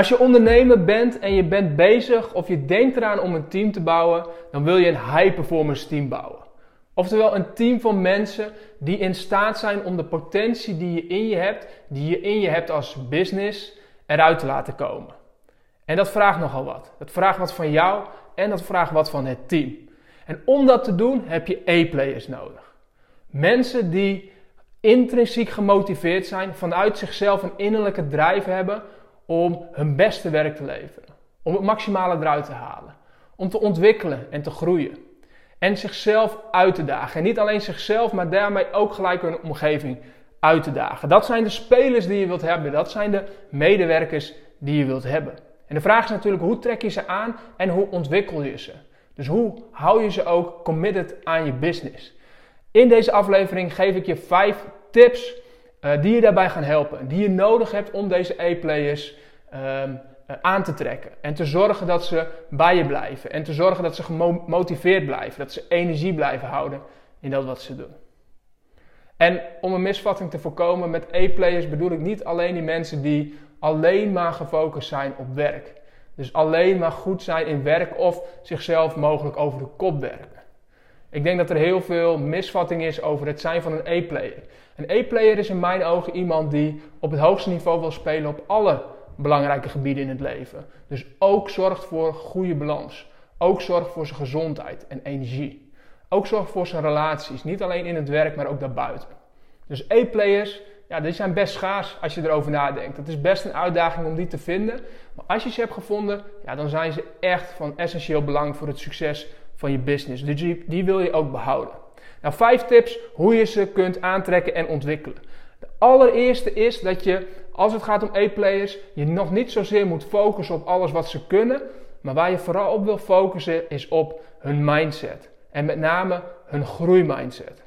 Als je ondernemer bent en je bent bezig of je denkt eraan om een team te bouwen, dan wil je een high performance team bouwen. Oftewel een team van mensen die in staat zijn om de potentie die je in je hebt, die je in je hebt als business, eruit te laten komen. En dat vraagt nogal wat. Dat vraagt wat van jou en dat vraagt wat van het team. En om dat te doen heb je A-players nodig. Mensen die intrinsiek gemotiveerd zijn, vanuit zichzelf een innerlijke drijf hebben om hun beste werk te leveren. Om het maximale eruit te halen. Om te ontwikkelen en te groeien. En zichzelf uit te dagen. En niet alleen zichzelf, maar daarmee ook gelijk hun omgeving uit te dagen. Dat zijn de spelers die je wilt hebben. Dat zijn de medewerkers die je wilt hebben. En de vraag is natuurlijk hoe trek je ze aan en hoe ontwikkel je ze? Dus hoe hou je ze ook committed aan je business? In deze aflevering geef ik je vijf tips uh, die je daarbij gaan helpen. Die je nodig hebt om deze A-players um, aan te trekken. En te zorgen dat ze bij je blijven. En te zorgen dat ze gemotiveerd blijven. Dat ze energie blijven houden in dat wat ze doen. En om een misvatting te voorkomen met A-players bedoel ik niet alleen die mensen die alleen maar gefocust zijn op werk. Dus alleen maar goed zijn in werk of zichzelf mogelijk over de kop werken. Ik denk dat er heel veel misvatting is over het zijn van een A-player. Een A-player is in mijn ogen iemand die op het hoogste niveau wil spelen op alle belangrijke gebieden in het leven. Dus ook zorgt voor goede balans. Ook zorgt voor zijn gezondheid en energie. Ook zorgt voor zijn relaties. Niet alleen in het werk, maar ook daarbuiten. Dus A-players, ja, die zijn best schaars als je erover nadenkt. Het is best een uitdaging om die te vinden. Maar als je ze hebt gevonden, ja, dan zijn ze echt van essentieel belang voor het succes van je business. Dus die, die wil je ook behouden. Nou, vijf tips hoe je ze kunt aantrekken en ontwikkelen. De allereerste is dat je, als het gaat om A-players, je nog niet zozeer moet focussen op alles wat ze kunnen. Maar waar je vooral op wil focussen is op hun mindset. En met name hun groeimindset.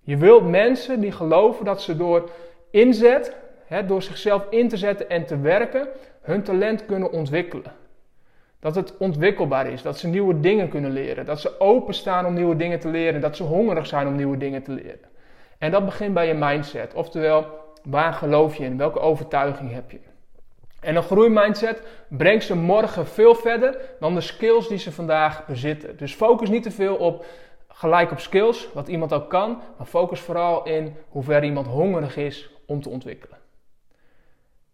Je wilt mensen die geloven dat ze door inzet, hè, door zichzelf in te zetten en te werken, hun talent kunnen ontwikkelen. Dat het ontwikkelbaar is, dat ze nieuwe dingen kunnen leren, dat ze openstaan om nieuwe dingen te leren, dat ze hongerig zijn om nieuwe dingen te leren. En dat begint bij je mindset, oftewel waar geloof je in, welke overtuiging heb je. En een groeimindset brengt ze morgen veel verder dan de skills die ze vandaag bezitten. Dus focus niet te veel op gelijk op skills, wat iemand ook kan, maar focus vooral in hoe ver iemand hongerig is om te ontwikkelen.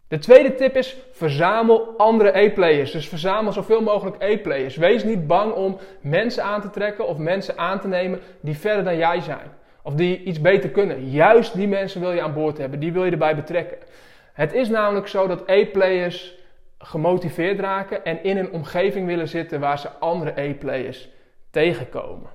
De tweede tip is verzamel andere A-players. Dus verzamel zoveel mogelijk A-players. Wees niet bang om mensen aan te trekken of mensen aan te nemen die verder dan jij zijn. Of die iets beter kunnen. Juist die mensen wil je aan boord hebben. Die wil je erbij betrekken. Het is namelijk zo dat A-players gemotiveerd raken en in een omgeving willen zitten waar ze andere A-players tegenkomen.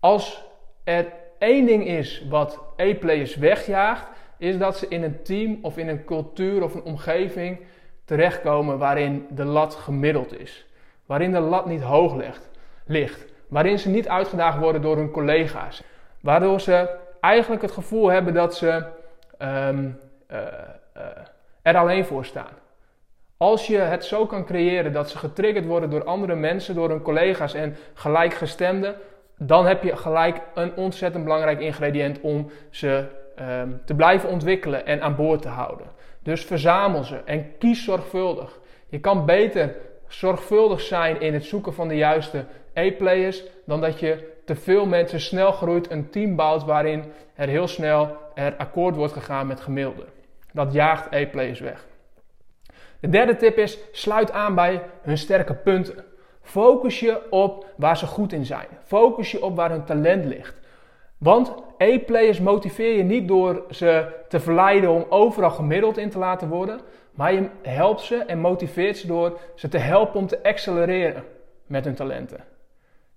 Als er één ding is wat A-players wegjaagt, is dat ze in een team of in een cultuur of een omgeving terechtkomen waarin de lat gemiddeld is. Waarin de lat niet hoog ligt, ligt. Waarin ze niet uitgedaagd worden door hun collega's. Waardoor ze eigenlijk het gevoel hebben dat ze um, uh, uh, er alleen voor staan. Als je het zo kan creëren dat ze getriggerd worden door andere mensen, door hun collega's en gelijkgestemden, dan heb je gelijk een ontzettend belangrijk ingrediënt om ze um, te blijven ontwikkelen en aan boord te houden. Dus verzamel ze en kies zorgvuldig. Je kan beter zorgvuldig zijn in het zoeken van de juiste A-players dan dat je veel mensen snel groeit een team bouwt waarin er heel snel er akkoord wordt gegaan met gemiddelde. Dat jaagt A-players weg. De derde tip is: sluit aan bij hun sterke punten. Focus je op waar ze goed in zijn. Focus je op waar hun talent ligt. Want A-players motiveer je niet door ze te verleiden om overal gemiddeld in te laten worden, maar je helpt ze en motiveert ze door ze te helpen om te accelereren met hun talenten.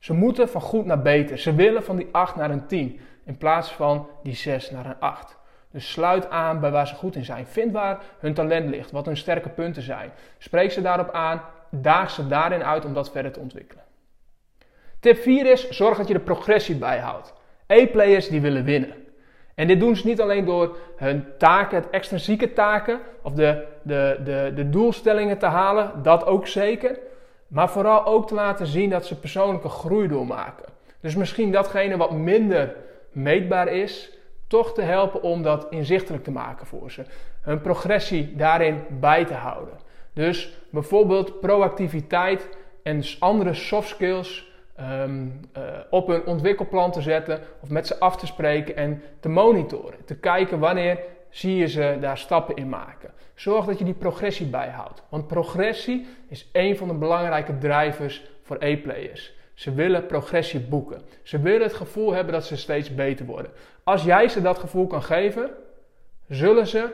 Ze moeten van goed naar beter. Ze willen van die 8 naar een 10 in plaats van die 6 naar een 8. Dus sluit aan bij waar ze goed in zijn. Vind waar hun talent ligt, wat hun sterke punten zijn. Spreek ze daarop aan, daag ze daarin uit om dat verder te ontwikkelen. Tip 4 is, zorg dat je de progressie bijhoudt. E-players die willen winnen. En dit doen ze niet alleen door hun taken, het extrinsieke taken, of de, de, de, de doelstellingen te halen, dat ook zeker. Maar vooral ook te laten zien dat ze persoonlijke groei doormaken. Dus misschien datgene wat minder meetbaar is, toch te helpen om dat inzichtelijk te maken voor ze. Hun progressie daarin bij te houden. Dus bijvoorbeeld proactiviteit en andere soft skills um, uh, op hun ontwikkelplan te zetten of met ze af te spreken en te monitoren. Te kijken wanneer zie je ze daar stappen in maken. Zorg dat je die progressie bijhoudt. Want progressie is een van de belangrijke drivers voor e-players. Ze willen progressie boeken. Ze willen het gevoel hebben dat ze steeds beter worden. Als jij ze dat gevoel kan geven, zullen ze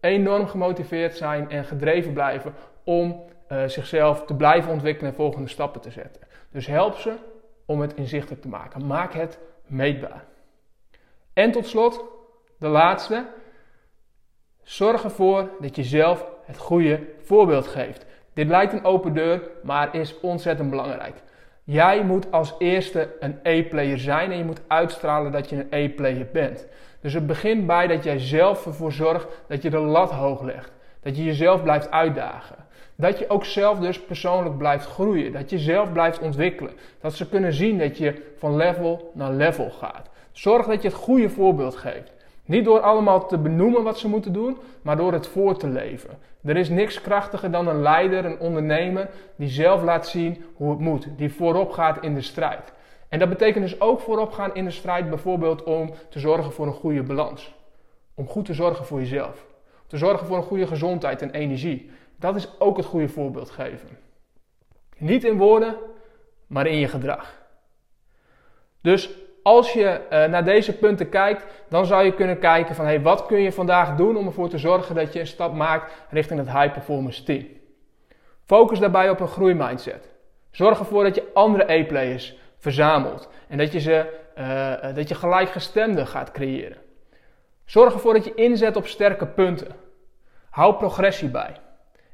enorm gemotiveerd zijn en gedreven blijven om uh, zichzelf te blijven ontwikkelen en volgende stappen te zetten. Dus help ze om het inzichtelijk te maken. Maak het meetbaar. En tot slot, de laatste. Zorg ervoor dat je zelf het goede voorbeeld geeft. Dit lijkt een open deur, maar is ontzettend belangrijk. Jij moet als eerste een E-player zijn en je moet uitstralen dat je een E-player bent. Dus het begint bij dat jij zelf ervoor zorgt dat je de lat hoog legt. Dat je jezelf blijft uitdagen. Dat je ook zelf dus persoonlijk blijft groeien. Dat je zelf blijft ontwikkelen. Dat ze kunnen zien dat je van level naar level gaat. Zorg dat je het goede voorbeeld geeft. Niet door allemaal te benoemen wat ze moeten doen, maar door het voor te leven. Er is niks krachtiger dan een leider, een ondernemer, die zelf laat zien hoe het moet. Die voorop gaat in de strijd. En dat betekent dus ook voorop gaan in de strijd, bijvoorbeeld om te zorgen voor een goede balans. Om goed te zorgen voor jezelf. Te zorgen voor een goede gezondheid en energie. Dat is ook het goede voorbeeld geven. Niet in woorden, maar in je gedrag. Dus als je uh, naar deze punten kijkt, dan zou je kunnen kijken van hey, wat kun je vandaag doen om ervoor te zorgen dat je een stap maakt richting het high performance team. Focus daarbij op een groeimindset. Zorg ervoor dat je andere e-players verzamelt en dat je, ze, uh, dat je gelijkgestemden gaat creëren. Zorg ervoor dat je inzet op sterke punten. Hou progressie bij.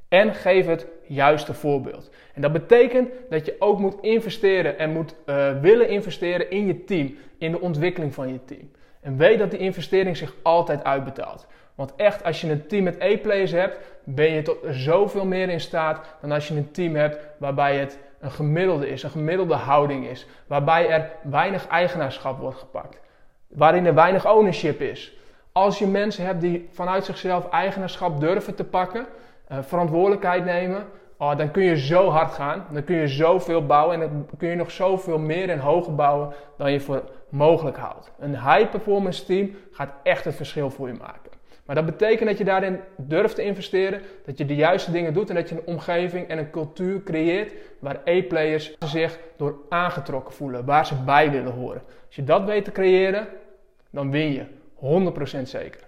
En geef het juiste voorbeeld. En dat betekent dat je ook moet investeren en moet uh, willen investeren in je team, in de ontwikkeling van je team. En weet dat die investering zich altijd uitbetaalt. Want echt, als je een team met E-players hebt, ben je tot zoveel meer in staat dan als je een team hebt waarbij het een gemiddelde is, een gemiddelde houding is. Waarbij er weinig eigenaarschap wordt gepakt. Waarin er weinig ownership is. Als je mensen hebt die vanuit zichzelf eigenaarschap durven te pakken, uh, verantwoordelijkheid nemen, oh, dan kun je zo hard gaan. Dan kun je zoveel bouwen en dan kun je nog zoveel meer en hoger bouwen dan je voor mogelijk houdt. Een high performance team gaat echt het verschil voor je maken. Maar dat betekent dat je daarin durft te investeren, dat je de juiste dingen doet en dat je een omgeving en een cultuur creëert waar E-players zich door aangetrokken voelen, waar ze bij willen horen. Als je dat weet te creëren, dan win je 100% zeker.